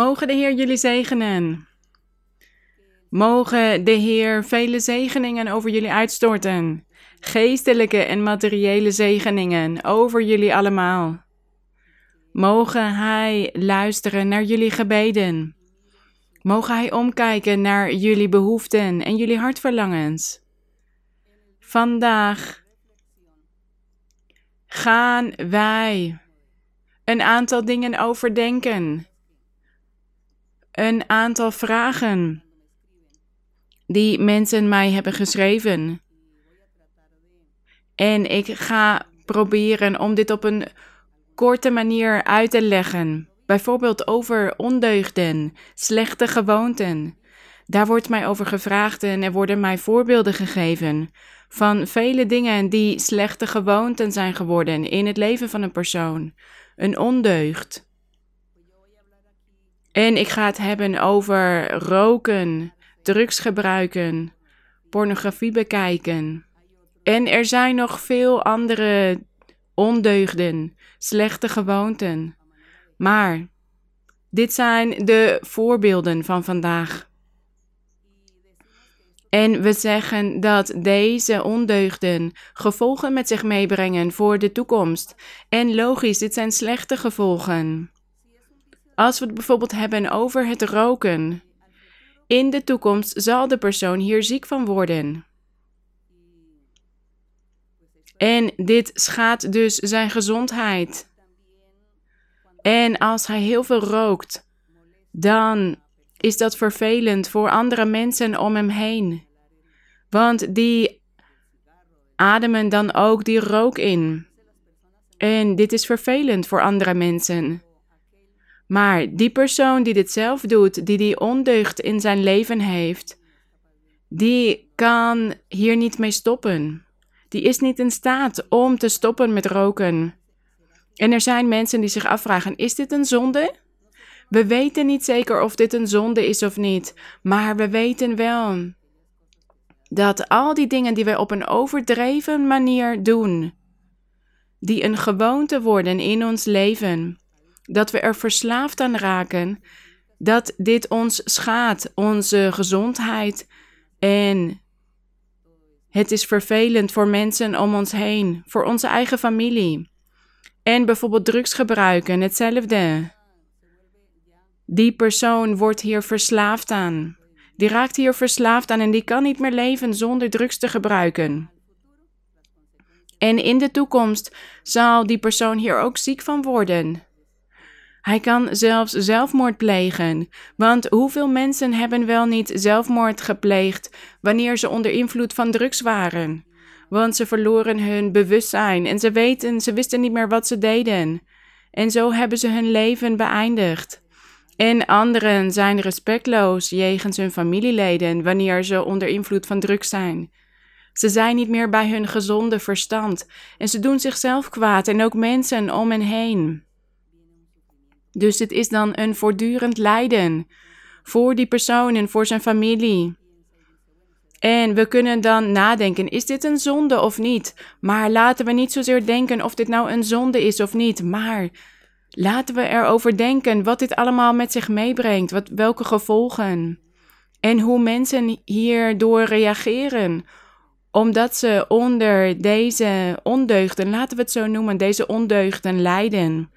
Mogen de Heer jullie zegenen. Mogen de Heer vele zegeningen over jullie uitstorten. Geestelijke en materiële zegeningen over jullie allemaal. Mogen Hij luisteren naar jullie gebeden. Mogen Hij omkijken naar jullie behoeften en jullie hartverlangens. Vandaag gaan wij een aantal dingen overdenken. Een aantal vragen die mensen mij hebben geschreven. En ik ga proberen om dit op een korte manier uit te leggen. Bijvoorbeeld over ondeugden, slechte gewoonten. Daar wordt mij over gevraagd en er worden mij voorbeelden gegeven van vele dingen die slechte gewoonten zijn geworden in het leven van een persoon. Een ondeugd. En ik ga het hebben over roken, drugs gebruiken, pornografie bekijken. En er zijn nog veel andere ondeugden, slechte gewoonten. Maar dit zijn de voorbeelden van vandaag. En we zeggen dat deze ondeugden gevolgen met zich meebrengen voor de toekomst. En logisch, dit zijn slechte gevolgen. Als we het bijvoorbeeld hebben over het roken. In de toekomst zal de persoon hier ziek van worden. En dit schaadt dus zijn gezondheid. En als hij heel veel rookt, dan is dat vervelend voor andere mensen om hem heen. Want die ademen dan ook die rook in. En dit is vervelend voor andere mensen. Maar die persoon die dit zelf doet, die die ondeugd in zijn leven heeft, die kan hier niet mee stoppen. Die is niet in staat om te stoppen met roken. En er zijn mensen die zich afvragen: is dit een zonde? We weten niet zeker of dit een zonde is of niet, maar we weten wel dat al die dingen die wij op een overdreven manier doen, die een gewoonte worden in ons leven, dat we er verslaafd aan raken, dat dit ons schaadt, onze gezondheid en het is vervelend voor mensen om ons heen, voor onze eigen familie. En bijvoorbeeld drugs gebruiken, hetzelfde. Die persoon wordt hier verslaafd aan. Die raakt hier verslaafd aan en die kan niet meer leven zonder drugs te gebruiken. En in de toekomst zal die persoon hier ook ziek van worden. Hij kan zelfs zelfmoord plegen, want hoeveel mensen hebben wel niet zelfmoord gepleegd wanneer ze onder invloed van drugs waren? Want ze verloren hun bewustzijn en ze weten, ze wisten niet meer wat ze deden. En zo hebben ze hun leven beëindigd. En anderen zijn respectloos jegens hun familieleden wanneer ze onder invloed van drugs zijn. Ze zijn niet meer bij hun gezonde verstand en ze doen zichzelf kwaad en ook mensen om hen heen. Dus het is dan een voortdurend lijden voor die persoon en voor zijn familie. En we kunnen dan nadenken: is dit een zonde of niet? Maar laten we niet zozeer denken of dit nou een zonde is of niet, maar Laten we erover denken wat dit allemaal met zich meebrengt, wat, welke gevolgen. En hoe mensen hierdoor reageren, omdat ze onder deze ondeugden, laten we het zo noemen, deze ondeugden lijden.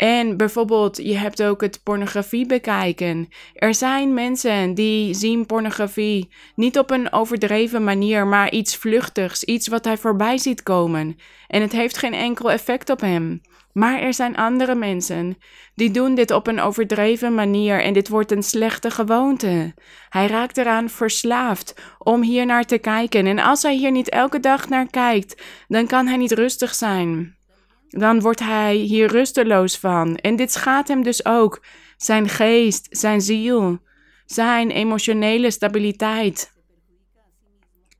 En bijvoorbeeld, je hebt ook het pornografie bekijken. Er zijn mensen die zien pornografie niet op een overdreven manier, maar iets vluchtigs, iets wat hij voorbij ziet komen. En het heeft geen enkel effect op hem. Maar er zijn andere mensen die doen dit op een overdreven manier en dit wordt een slechte gewoonte. Hij raakt eraan verslaafd om hier naar te kijken. En als hij hier niet elke dag naar kijkt, dan kan hij niet rustig zijn. Dan wordt hij hier rusteloos van. En dit schaadt hem dus ook. Zijn geest, zijn ziel, zijn emotionele stabiliteit.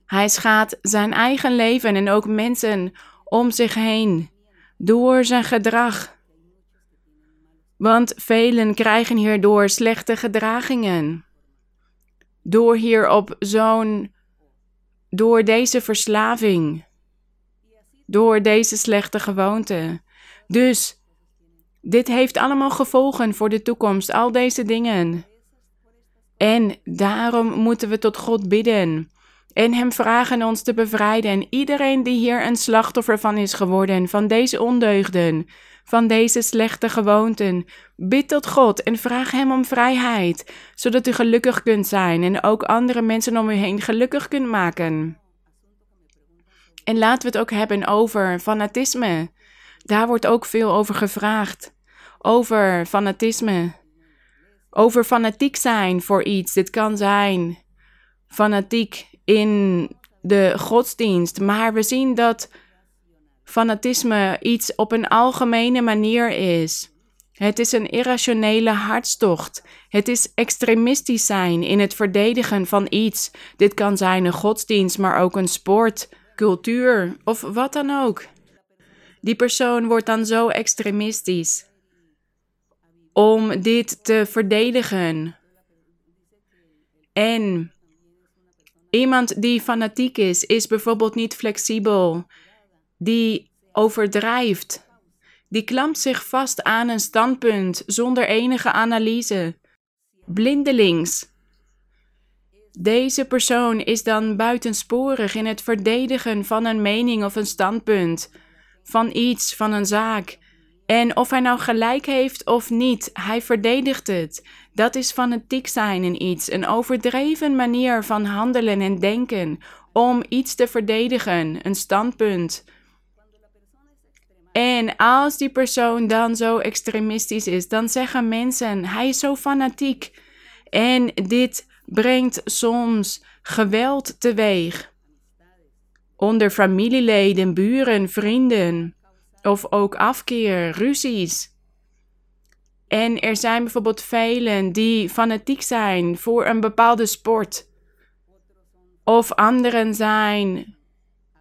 Hij schaadt zijn eigen leven en ook mensen om zich heen door zijn gedrag. Want velen krijgen hierdoor slechte gedragingen. Door hier op zo'n. door deze verslaving. Door deze slechte gewoonte. Dus Dit heeft allemaal gevolgen voor de toekomst, al deze dingen. En daarom moeten we tot God bidden en Hem vragen ons te bevrijden. En iedereen die hier een slachtoffer van is geworden, van deze ondeugden, van deze slechte gewoonten, bid tot God en vraag Hem om vrijheid, zodat u gelukkig kunt zijn en ook andere mensen om u heen gelukkig kunt maken. En laten we het ook hebben over fanatisme. Daar wordt ook veel over gevraagd. Over fanatisme. Over fanatiek zijn voor iets. Dit kan zijn fanatiek in de godsdienst. Maar we zien dat fanatisme iets op een algemene manier is. Het is een irrationele hartstocht. Het is extremistisch zijn in het verdedigen van iets. Dit kan zijn een godsdienst, maar ook een sport, cultuur of wat dan ook. Die persoon wordt dan zo extremistisch om dit te verdedigen. En iemand die fanatiek is, is bijvoorbeeld niet flexibel, die overdrijft, die klampt zich vast aan een standpunt zonder enige analyse, blindelings. Deze persoon is dan buitensporig in het verdedigen van een mening of een standpunt, van iets, van een zaak. En of hij nou gelijk heeft of niet, hij verdedigt het. Dat is fanatiek zijn in iets, een overdreven manier van handelen en denken om iets te verdedigen, een standpunt. En als die persoon dan zo extremistisch is, dan zeggen mensen: hij is zo fanatiek. En dit brengt soms geweld teweeg. Onder familieleden, buren, vrienden. Of ook afkeer, ruzies. En er zijn bijvoorbeeld velen die fanatiek zijn voor een bepaalde sport. Of anderen zijn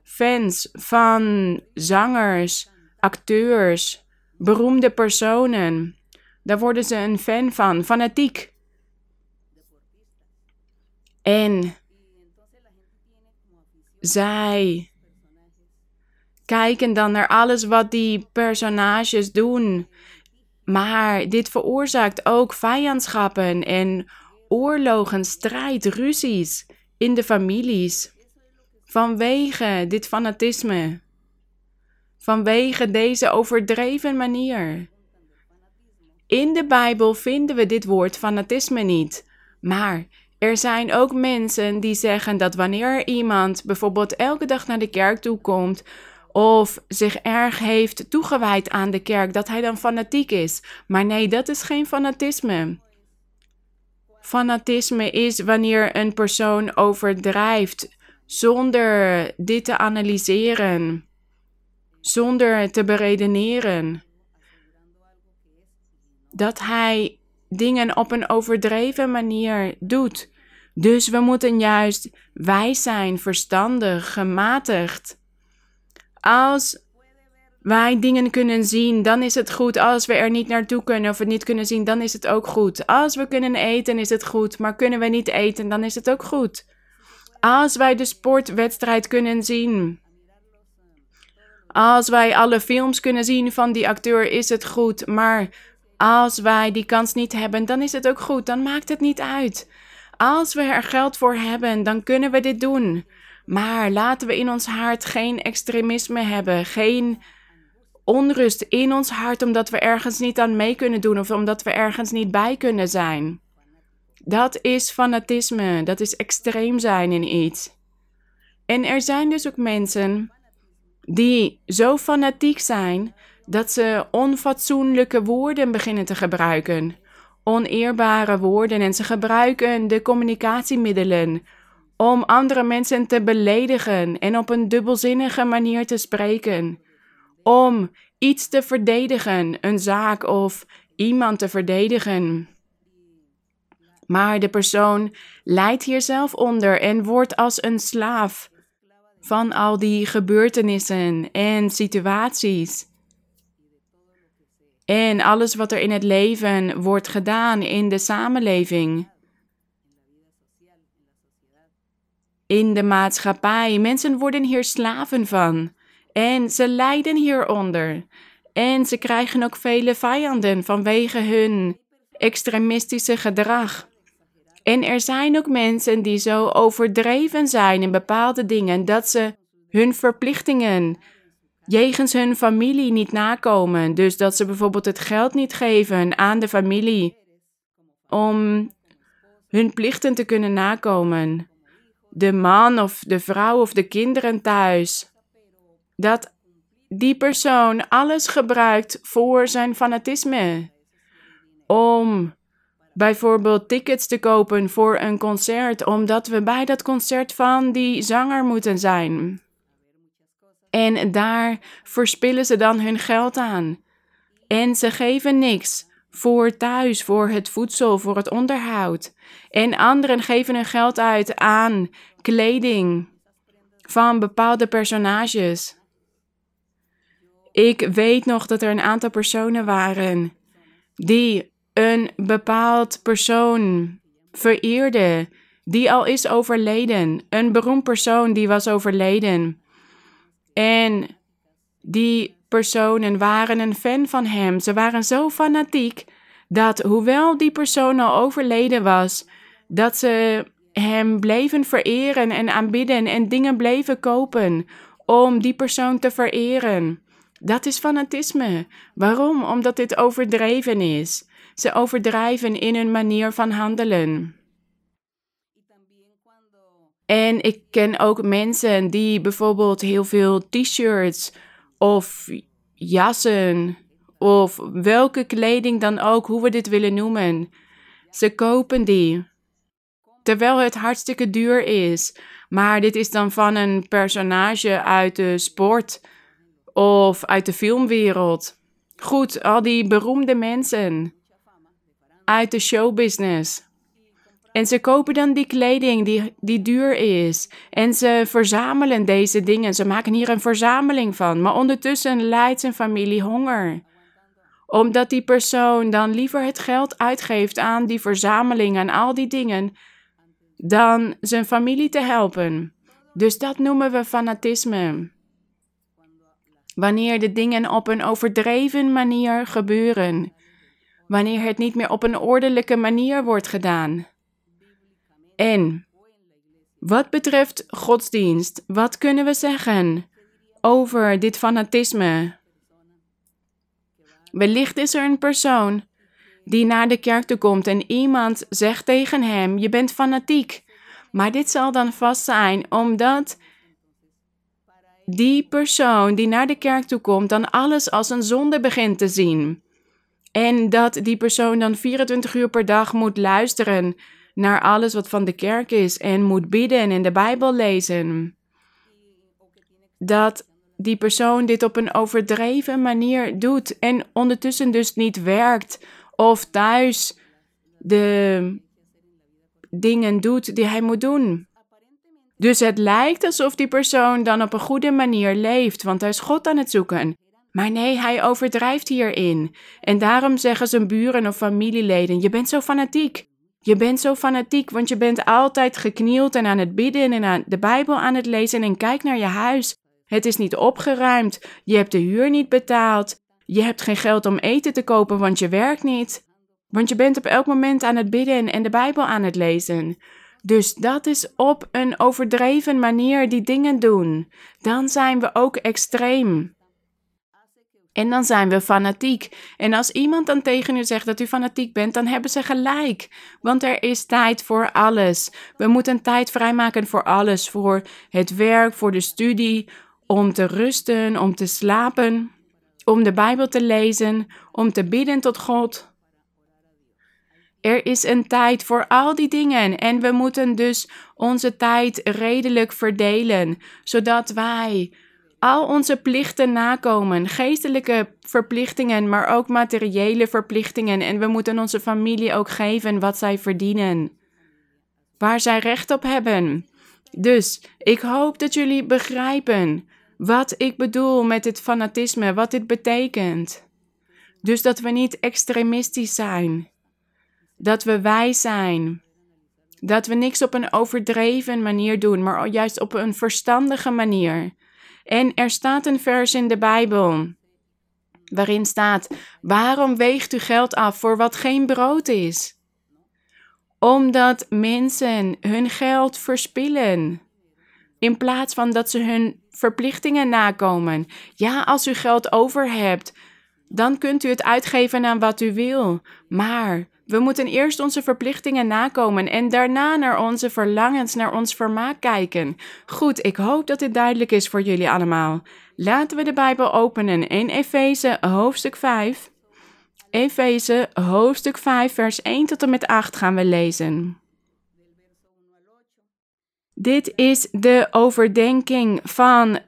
fans van zangers, acteurs, beroemde personen. Daar worden ze een fan van, fanatiek. En zij kijken dan naar alles wat die personages doen. Maar dit veroorzaakt ook vijandschappen en oorlogen, strijd, ruzies in de families. Vanwege dit fanatisme. Vanwege deze overdreven manier. In de Bijbel vinden we dit woord fanatisme niet. Maar er zijn ook mensen die zeggen dat wanneer iemand bijvoorbeeld elke dag naar de kerk toe komt, of zich erg heeft toegewijd aan de kerk, dat hij dan fanatiek is. Maar nee, dat is geen fanatisme. Fanatisme is wanneer een persoon overdrijft zonder dit te analyseren, zonder te beredeneren. Dat hij dingen op een overdreven manier doet. Dus we moeten juist wijs zijn, verstandig, gematigd. Als wij dingen kunnen zien, dan is het goed. Als we er niet naartoe kunnen of het niet kunnen zien, dan is het ook goed. Als we kunnen eten, is het goed. Maar kunnen we niet eten, dan is het ook goed. Als wij de sportwedstrijd kunnen zien. Als wij alle films kunnen zien van die acteur, is het goed. Maar als wij die kans niet hebben, dan is het ook goed. Dan maakt het niet uit. Als we er geld voor hebben, dan kunnen we dit doen. Maar laten we in ons hart geen extremisme hebben, geen onrust in ons hart omdat we ergens niet aan mee kunnen doen of omdat we ergens niet bij kunnen zijn. Dat is fanatisme, dat is extreem zijn in iets. En er zijn dus ook mensen die zo fanatiek zijn dat ze onfatsoenlijke woorden beginnen te gebruiken, oneerbare woorden en ze gebruiken de communicatiemiddelen om andere mensen te beledigen en op een dubbelzinnige manier te spreken, om iets te verdedigen, een zaak of iemand te verdedigen. Maar de persoon lijdt hier zelf onder en wordt als een slaaf van al die gebeurtenissen en situaties. En alles wat er in het leven wordt gedaan in de samenleving. in de maatschappij. Mensen worden hier slaven van en ze lijden hieronder. En ze krijgen ook vele vijanden vanwege hun extremistische gedrag. En er zijn ook mensen die zo overdreven zijn in bepaalde dingen dat ze hun verplichtingen jegens hun familie niet nakomen. Dus dat ze bijvoorbeeld het geld niet geven aan de familie om hun plichten te kunnen nakomen. De man of de vrouw of de kinderen thuis. Dat die persoon alles gebruikt voor zijn fanatisme. Om bijvoorbeeld tickets te kopen voor een concert, omdat we bij dat concert van die zanger moeten zijn. En daar verspillen ze dan hun geld aan. En ze geven niks voor thuis, voor het voedsel, voor het onderhoud. En anderen geven hun geld uit aan kleding van bepaalde personages. Ik weet nog dat er een aantal personen waren die een bepaald persoon vereerden, die al is overleden. Een beroemd persoon die was overleden. En die personen waren een fan van hem. Ze waren zo fanatiek dat, hoewel die persoon al overleden was, dat ze hem bleven vereren en aanbidden en dingen bleven kopen om die persoon te vereren. Dat is fanatisme. Waarom? Omdat dit overdreven is. Ze overdrijven in hun manier van handelen. En ik ken ook mensen die bijvoorbeeld heel veel t-shirts of jassen of welke kleding dan ook, hoe we dit willen noemen. Ze kopen die. Terwijl het hartstikke duur is. Maar dit is dan van een personage uit de sport of uit de filmwereld. Goed, al die beroemde mensen uit de showbusiness. En ze kopen dan die kleding die, die duur is. En ze verzamelen deze dingen. Ze maken hier een verzameling van. Maar ondertussen lijdt zijn familie honger. Omdat die persoon dan liever het geld uitgeeft aan die verzameling, aan al die dingen, dan zijn familie te helpen. Dus dat noemen we fanatisme. Wanneer de dingen op een overdreven manier gebeuren. Wanneer het niet meer op een ordelijke manier wordt gedaan. En wat betreft godsdienst, wat kunnen we zeggen over dit fanatisme? Wellicht is er een persoon die naar de kerk toe komt en iemand zegt tegen hem: Je bent fanatiek. Maar dit zal dan vast zijn omdat die persoon die naar de kerk toe komt, dan alles als een zonde begint te zien. En dat die persoon dan 24 uur per dag moet luisteren naar alles wat van de kerk is en moet bidden en de Bijbel lezen. Dat die persoon dit op een overdreven manier doet en ondertussen dus niet werkt of thuis de dingen doet die hij moet doen. Dus het lijkt alsof die persoon dan op een goede manier leeft, want hij is God aan het zoeken. Maar nee, hij overdrijft hierin. En daarom zeggen zijn buren of familieleden: Je bent zo fanatiek. Je bent zo fanatiek, want je bent altijd geknield en aan het bidden en aan de Bijbel aan het lezen en kijk naar je huis. Het is niet opgeruimd, je hebt de huur niet betaald, je hebt geen geld om eten te kopen, want je werkt niet. Want je bent op elk moment aan het bidden en de Bijbel aan het lezen. Dus dat is op een overdreven manier die dingen doen. Dan zijn we ook extreem. En dan zijn we fanatiek. En als iemand dan tegen u zegt dat u fanatiek bent, dan hebben ze gelijk. Want er is tijd voor alles. We moeten tijd vrijmaken voor alles. Voor het werk, voor de studie, om te rusten, om te slapen, om de Bijbel te lezen, om te bidden tot God. Er is een tijd voor al die dingen en we moeten dus onze tijd redelijk verdelen, zodat wij al onze plichten nakomen, geestelijke verplichtingen, maar ook materiële verplichtingen. En we moeten onze familie ook geven wat zij verdienen, waar zij recht op hebben. Dus ik hoop dat jullie begrijpen wat ik bedoel met dit fanatisme, wat dit betekent. Dus dat we niet extremistisch zijn, dat we wijs zijn. Dat we niks op een overdreven manier doen, maar juist op een verstandige manier. En er staat een vers in de Bijbel waarin staat: Waarom weegt u geld af voor wat geen brood is? Omdat mensen hun geld verspillen. In plaats van dat ze hun verplichtingen nakomen. Ja, als u geld over hebt, dan kunt u het uitgeven aan wat u wil. Maar we moeten eerst onze verplichtingen nakomen en daarna naar onze verlangens, naar ons vermaak kijken. Goed, ik hoop dat dit duidelijk is voor jullie allemaal. Laten we de Bijbel openen in Efeze hoofdstuk 5. Efeze hoofdstuk 5, vers 1 tot en met 8 gaan we lezen. Dit is de overdenking van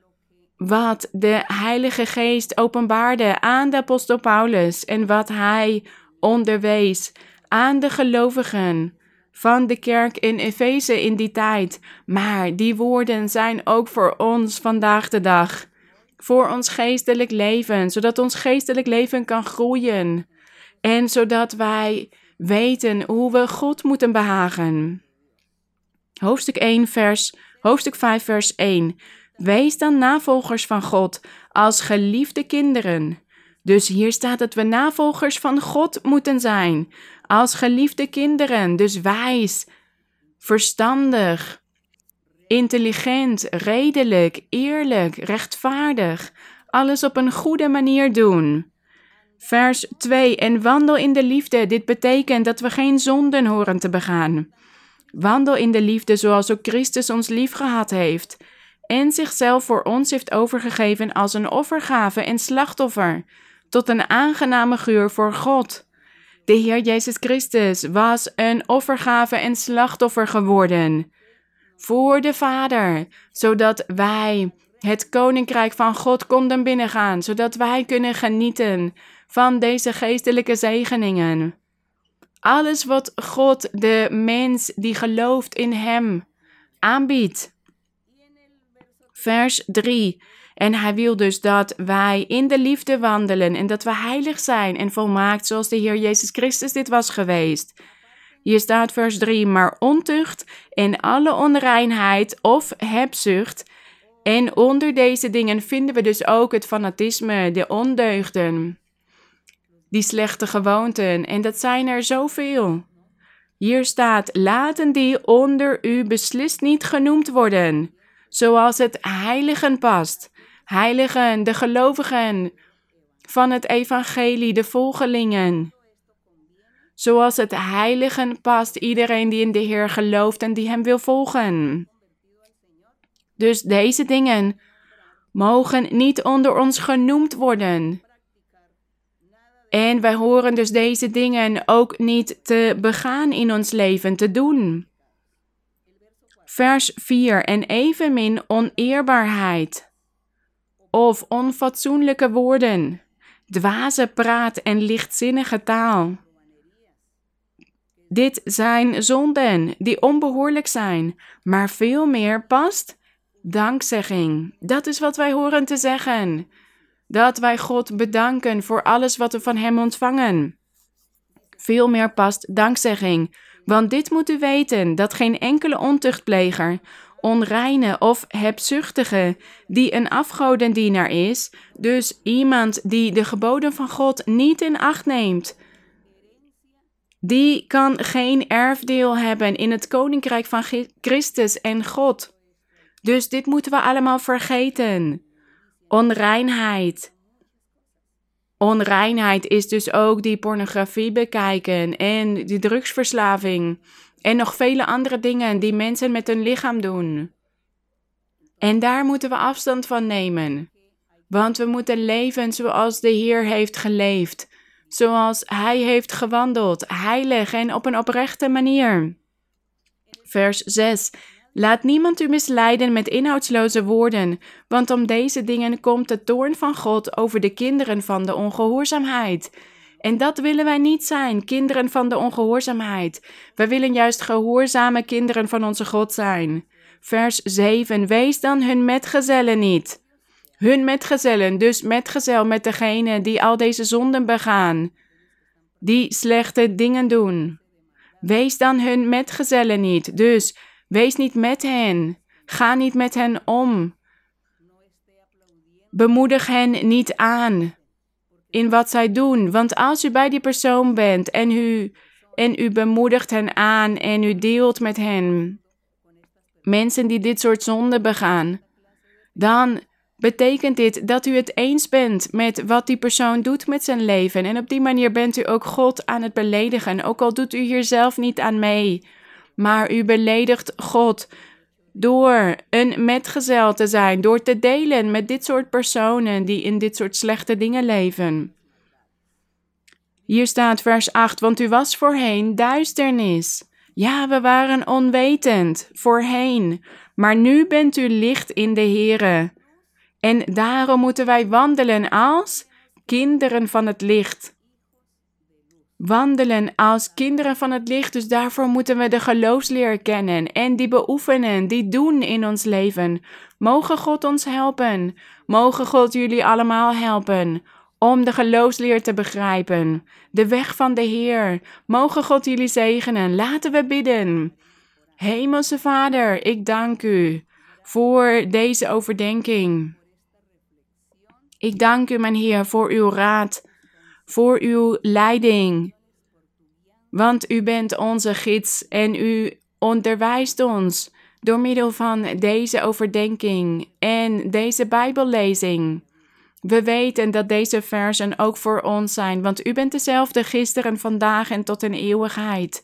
wat de Heilige Geest openbaarde aan de apostel Paulus en wat hij onderwees aan de gelovigen van de kerk in Efeze in die tijd. Maar die woorden zijn ook voor ons vandaag de dag. Voor ons geestelijk leven, zodat ons geestelijk leven kan groeien. En zodat wij weten hoe we God moeten behagen. Hoofdstuk 1 vers hoofdstuk 5 vers 1. Wees dan navolgers van God als geliefde kinderen. Dus hier staat dat we navolgers van God moeten zijn, als geliefde kinderen, dus wijs, verstandig, intelligent, redelijk, eerlijk, rechtvaardig, alles op een goede manier doen. Vers 2. En wandel in de liefde. Dit betekent dat we geen zonden horen te begaan. Wandel in de liefde zoals ook Christus ons lief gehad heeft en zichzelf voor ons heeft overgegeven als een offergave en slachtoffer, tot een aangename geur voor God. De Heer Jezus Christus was een offergave en slachtoffer geworden voor de Vader, zodat wij het koninkrijk van God konden binnengaan, zodat wij kunnen genieten van deze geestelijke zegeningen. Alles wat God de mens die gelooft in Hem aanbiedt. Vers 3. En hij wil dus dat wij in de liefde wandelen en dat we heilig zijn en volmaakt zoals de Heer Jezus Christus dit was geweest. Hier staat vers 3, maar ontucht en alle onreinheid of hebzucht. En onder deze dingen vinden we dus ook het fanatisme, de ondeugden, die slechte gewoonten. En dat zijn er zoveel. Hier staat, laten die onder u beslist niet genoemd worden, zoals het heiligen past heiligen, de gelovigen van het evangelie, de volgelingen. Zoals het heiligen past iedereen die in de Heer gelooft en die Hem wil volgen. Dus deze dingen mogen niet onder ons genoemd worden. En wij horen dus deze dingen ook niet te begaan in ons leven, te doen. Vers 4. En evenmin oneerbaarheid of onfatsoenlijke woorden, dwaze praat en lichtzinnige taal. Dit zijn zonden die onbehoorlijk zijn, maar veel meer past dankzegging. Dat is wat wij horen te zeggen. Dat wij God bedanken voor alles wat we van Hem ontvangen. Veel meer past dankzegging. Want dit moet u weten: dat geen enkele ontuchtpleger onreine of hebzuchtige, die een afgodendienaar is, dus iemand die de geboden van God niet in acht neemt. Die kan geen erfdeel hebben in het koninkrijk van Christus en God. Dus dit moeten we allemaal vergeten. Onreinheid. Onreinheid is dus ook die pornografie bekijken en die drugsverslaving. En nog vele andere dingen die mensen met hun lichaam doen. En daar moeten we afstand van nemen. Want we moeten leven zoals de Heer heeft geleefd. Zoals Hij heeft gewandeld, heilig en op een oprechte manier. Vers 6. Laat niemand u misleiden met inhoudsloze woorden, want om deze dingen komt de toorn van God over de kinderen van de ongehoorzaamheid. En dat willen wij niet zijn, kinderen van de ongehoorzaamheid. Wij willen juist gehoorzame kinderen van onze God zijn. Vers 7. Wees dan hun metgezellen niet. Hun metgezellen, dus metgezel met degene die al deze zonden begaan, die slechte dingen doen. Wees dan hun metgezellen niet, dus wees niet met hen. Ga niet met hen om. Bemoedig hen niet aan in wat zij doen. Want als u bij die persoon bent en u, en u bemoedigt hen aan en u deelt met hen, mensen die dit soort zonden begaan, dan betekent dit dat u het eens bent met wat die persoon doet met zijn leven. En op die manier bent u ook God aan het beledigen, ook al doet u hier zelf niet aan mee. Maar u beledigt God door een metgezel te zijn, door te delen met dit soort personen die in dit soort slechte dingen leven. Hier staat vers 8, want u was voorheen duisternis. Ja, we waren onwetend voorheen, maar nu bent u licht in de Here. En daarom moeten wij wandelen als kinderen van het licht. Wandelen als kinderen van het licht, dus daarvoor moeten we de geloofsleer kennen en die beoefenen, die doen in ons leven. Mogen God ons helpen. Mogen God jullie allemaal helpen om de geloofsleer te begrijpen. De weg van de Heer. Mogen God jullie zegenen. Laten we bidden. Hemelse Vader, ik dank u voor deze overdenking. Ik dank u, mijn Heer, voor uw raad, voor uw leiding. Want u bent onze gids en u onderwijst ons door middel van deze overdenking en deze Bijbellezing. We weten dat deze versen ook voor ons zijn, want u bent dezelfde gisteren, vandaag en tot in eeuwigheid.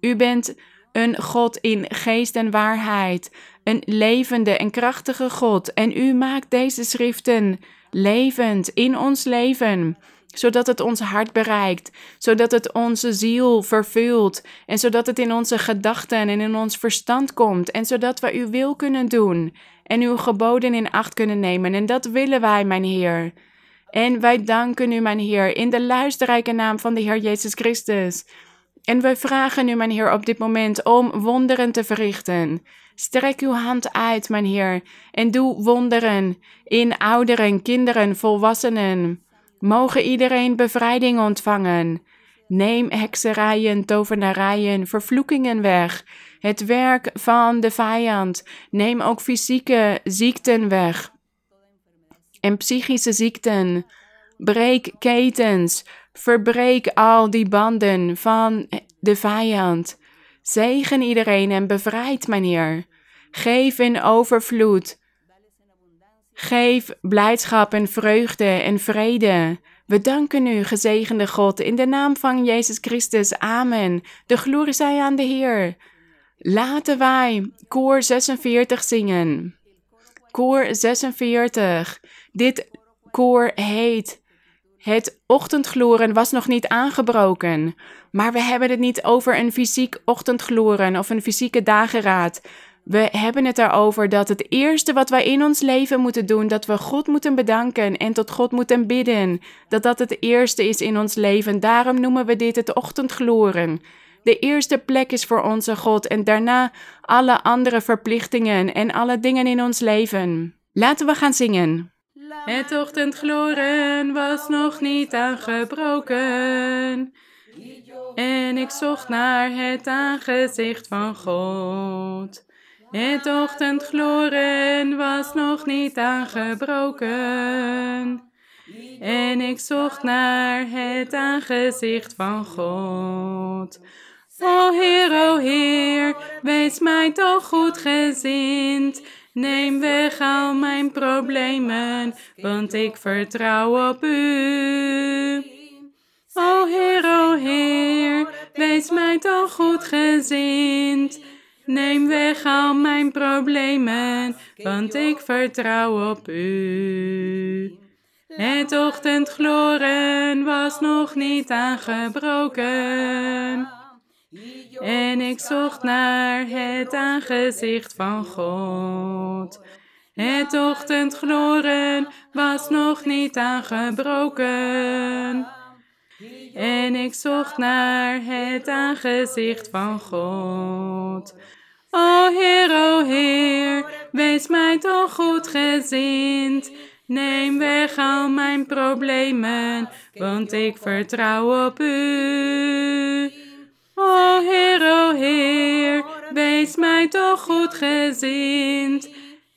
U bent een God in geest en waarheid, een levende en krachtige God. En u maakt deze schriften levend in ons leven, zodat het ons hart bereikt, zodat het onze ziel vervult en zodat het in onze gedachten en in ons verstand komt en zodat we uw wil kunnen doen en uw geboden in acht kunnen nemen. En dat willen wij, mijn Heer. En wij danken u, mijn Heer, in de luisterrijke naam van de Heer Jezus Christus. En wij vragen u, mijn Heer, op dit moment om wonderen te verrichten. Strek uw hand uit, mijn Heer, en doe wonderen in ouderen, kinderen, volwassenen. Mogen iedereen bevrijding ontvangen. Neem hekserijen, tovenarijen, vervloekingen weg. Het werk van de vijand. Neem ook fysieke ziekten weg. En psychische ziekten. Breek ketens. Verbreek al die banden van de vijand. Zegen iedereen en bevrijd, meneer. Geef in overvloed. Geef blijdschap en vreugde en vrede. We danken u, gezegende God, in de naam van Jezus Christus. Amen. De glorie zij aan de Heer. Laten wij koor 46 zingen. Koor 46. Dit koor heet het ochtendgloren was nog niet aangebroken. Maar we hebben het niet over een fysiek ochtendgloren of een fysieke dageraad. We hebben het erover dat het eerste wat wij in ons leven moeten doen, dat we God moeten bedanken en tot God moeten bidden, dat dat het eerste is in ons leven. Daarom noemen we dit het ochtendgloren. De eerste plek is voor onze God en daarna alle andere verplichtingen en alle dingen in ons leven. Laten we gaan zingen. Het ochtendgloren was nog niet aangebroken. En ik zocht naar het aangezicht van God. Het ochtendgloren was nog niet aangebroken. En ik zocht naar het aangezicht van God. O Heer, o Heer, wees mij toch goed gezind. Neem weg al mijn problemen, want ik vertrouw op u. O Heer, o Heer, wees mij toch goed gezind. Neem weg al mijn problemen, want ik vertrouw op u. Het ochtendgloren was nog niet aangebroken. En ik zocht naar het aangezicht van God. Het ochtendgloren was nog niet aangebroken. En ik zocht naar het aangezicht van God. O Heer, o Heer, wees mij toch goed gezind. Neem weg al mijn problemen, want ik vertrouw op u. O Heer, o Heer, wees mij toch goed gezind.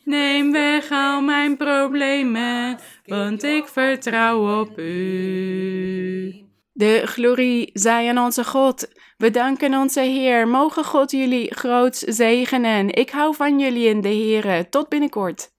Neem weg al mijn problemen, want ik vertrouw op u. De glorie zij aan onze God. We danken onze Heer. Mogen God jullie groots zegenen. Ik hou van jullie in de Heer. Tot binnenkort.